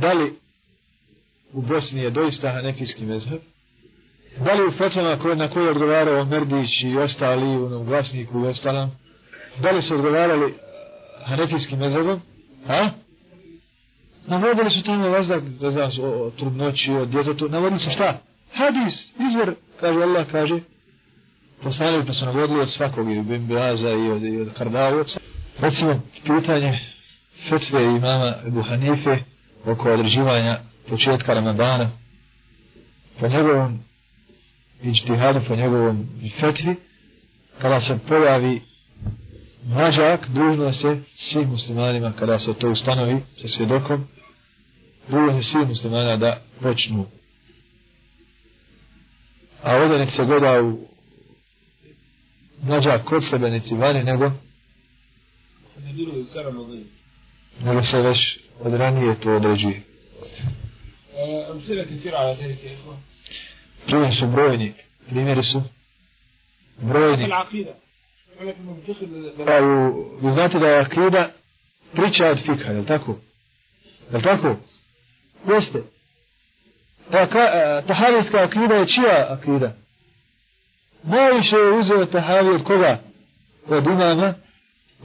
da li u Bosni je doista hanefijski mezheb, da li u fetvama na koje je odgovarao Merdić i ostali u onom glasniku i ostalom, da li su odgovarali eh, hanefijskim mezhebom, a? Navodili su tamo vazdak, ne znam, o, o trudnoći, o djetetu, navodili su šta? Hadis, izvor, kaže Allah, kaže, poslanili pa su navodili od svakog, i od Bimbiaza i od, i od Kardavoca. Recimo, pitanje fetve imama Ebu Hanife oko određivanja početka Ramadana po njegovom iđtihadu, po njegovom fetvi, kada se pojavi mlađak, dužno se svih muslimanima, kada se to ustanovi sa svjedokom, dužno se svih muslimana da počnu. A ovdje nek se gleda u mlađak kod sebe, niti vani, nego nego se već od ranije to određuje. Primjeri su brojni. Primjeri su brojni. Pa u, vi znate da je akida priča od fika, je li tako? Je li tako? Jeste. Ta, ka, tahavijska akida je čija akida? Najviše je uzeo tahavi od koga? Od imama,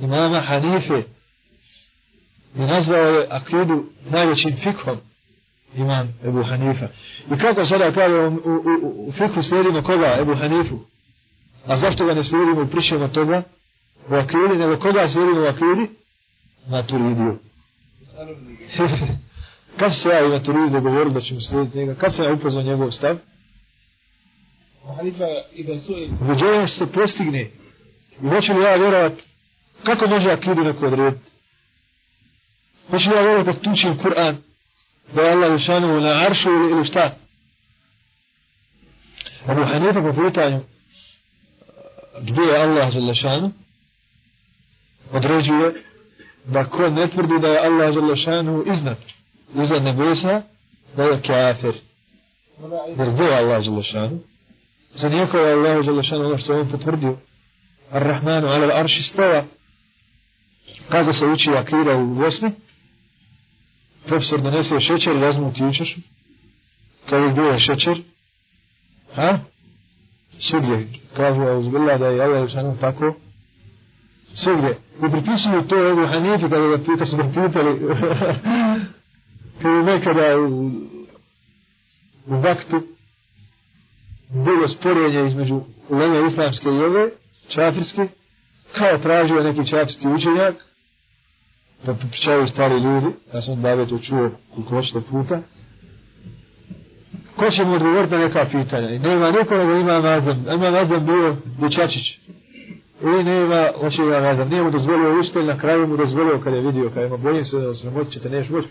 imama Hanife. I nazvao je akidu najvećim fikhom imam Ebu Hanifa. I kako sada kaže u, u, u, u fikhu slijedimo koga? Ebu Hanifu. A zašto ga ne slijedimo u pričama toga? U akidi, nego koga slijedimo u akidi? Maturidiju. Kad se ja i Maturidiju dogovorili da ćemo slijediti njega? Kad se ja upoznao njegov stav? Uveđenje se postigne. I hoću li ja vjerovat kako može akidu neko odrediti? Hoću li ja vjerovat kako tučim Kur'an? da je Allah ušanu na aršu ili, ili šta? Abu Hanifa po pitanju gdje je Allah Želešanu određuje da ko ne tvrdi da je Allah Želešanu iznad iznad nebesa da je kafir jer gdje je Allah Želešanu za nijeko je Allah Želešanu ono što je on potvrdio Ar-Rahmanu ala arši stava kako se uči akira u Bosni profesor donese šećer, razmu ti učeš, kada gdje je šećer, ha? Svugdje, kažu a uzbila da je Allah šanom tako, svugdje. I pripisuju to Ebu Hanifi kada ga pita, su ga pitali, kada je nekada u, u vaktu bilo sporenje između uleme islamske i ove, čafirske, kao tražio neki čafirski učenjak, da pričaju stari ljudi, ja sam bave to čuo koliko hoćete puta, ko će mu odgovoriti na neka pitanja? I nema niko nego ima nazam. Ima nazam bio dječačić. I nema, hoće ima nazam. Nije mu dozvolio uspjel, na kraju mu dozvolio kad je vidio, kad ima bojim se, da sramot ćete neš moći,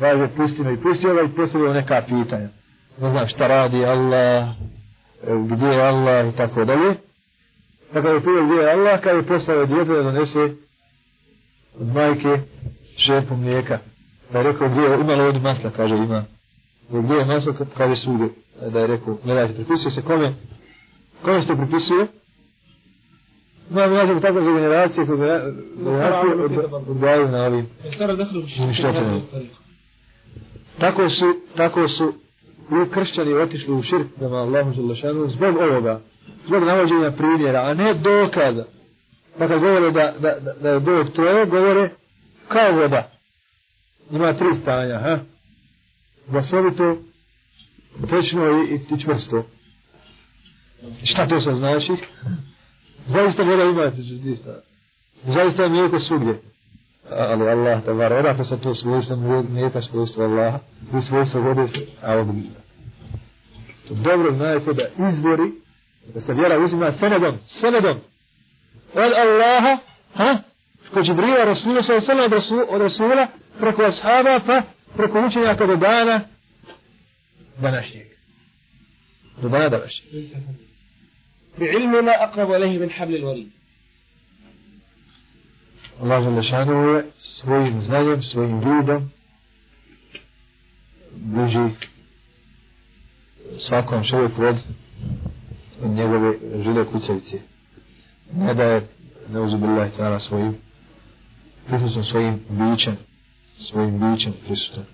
kaže pusti me i pustio ovaj, ga i postavio neka pitanja. Ne znam šta radi Allah, gdje je Allah i tako dalje. Tako je prije gdje je Allah, kada je postavio djete da donese od majke šerpu mlijeka. Da je rekao, gdje je, ima li ovdje masla, kaže, ima. Gdje je masla, kaže svugdje. Da je rekao, gledajte, pripisuje se kome? Kome se to pripisuje? Imam ja sam tako za generacije, koji generacije odgajaju na ovim umišljačima. Tako su, tako su i kršćani otišli u širk prema Allahu Želešanu zbog ovoga, zbog navođenja primjera, a ne dokaza. Pa kad govore da, da, da, da je Bog troje, govore kao voda. Ima tri stanja, ha? Glasovito, tečno i, i, i čvrsto. Šta to sad znači? Zaista voda ima tri stanja. Zaista je mlijeko svugdje. Ali Allah, da var, odakle sa to svojstvo mlijeka svojstvo Allaha, i svojstvo vode, a ovdje. To dobro znajete da izvori, da se vjera uzima senedom, senedom, od Allaha, ha? ko će brio sa sve od, od Rasula preko Ashaba pa preko učenja kada do dana današnjeg. Do dana današnjeg. Bi ilmu na akrabu alehi bin habli l-varid. Allah je lešanu je svojim znanjem, svojim ljudom bliži svakom čovjeku od njegove žile kucavice. Ne da je neuzubila je tjena svojim prisutno svojim bićem svojim bićem prisutan.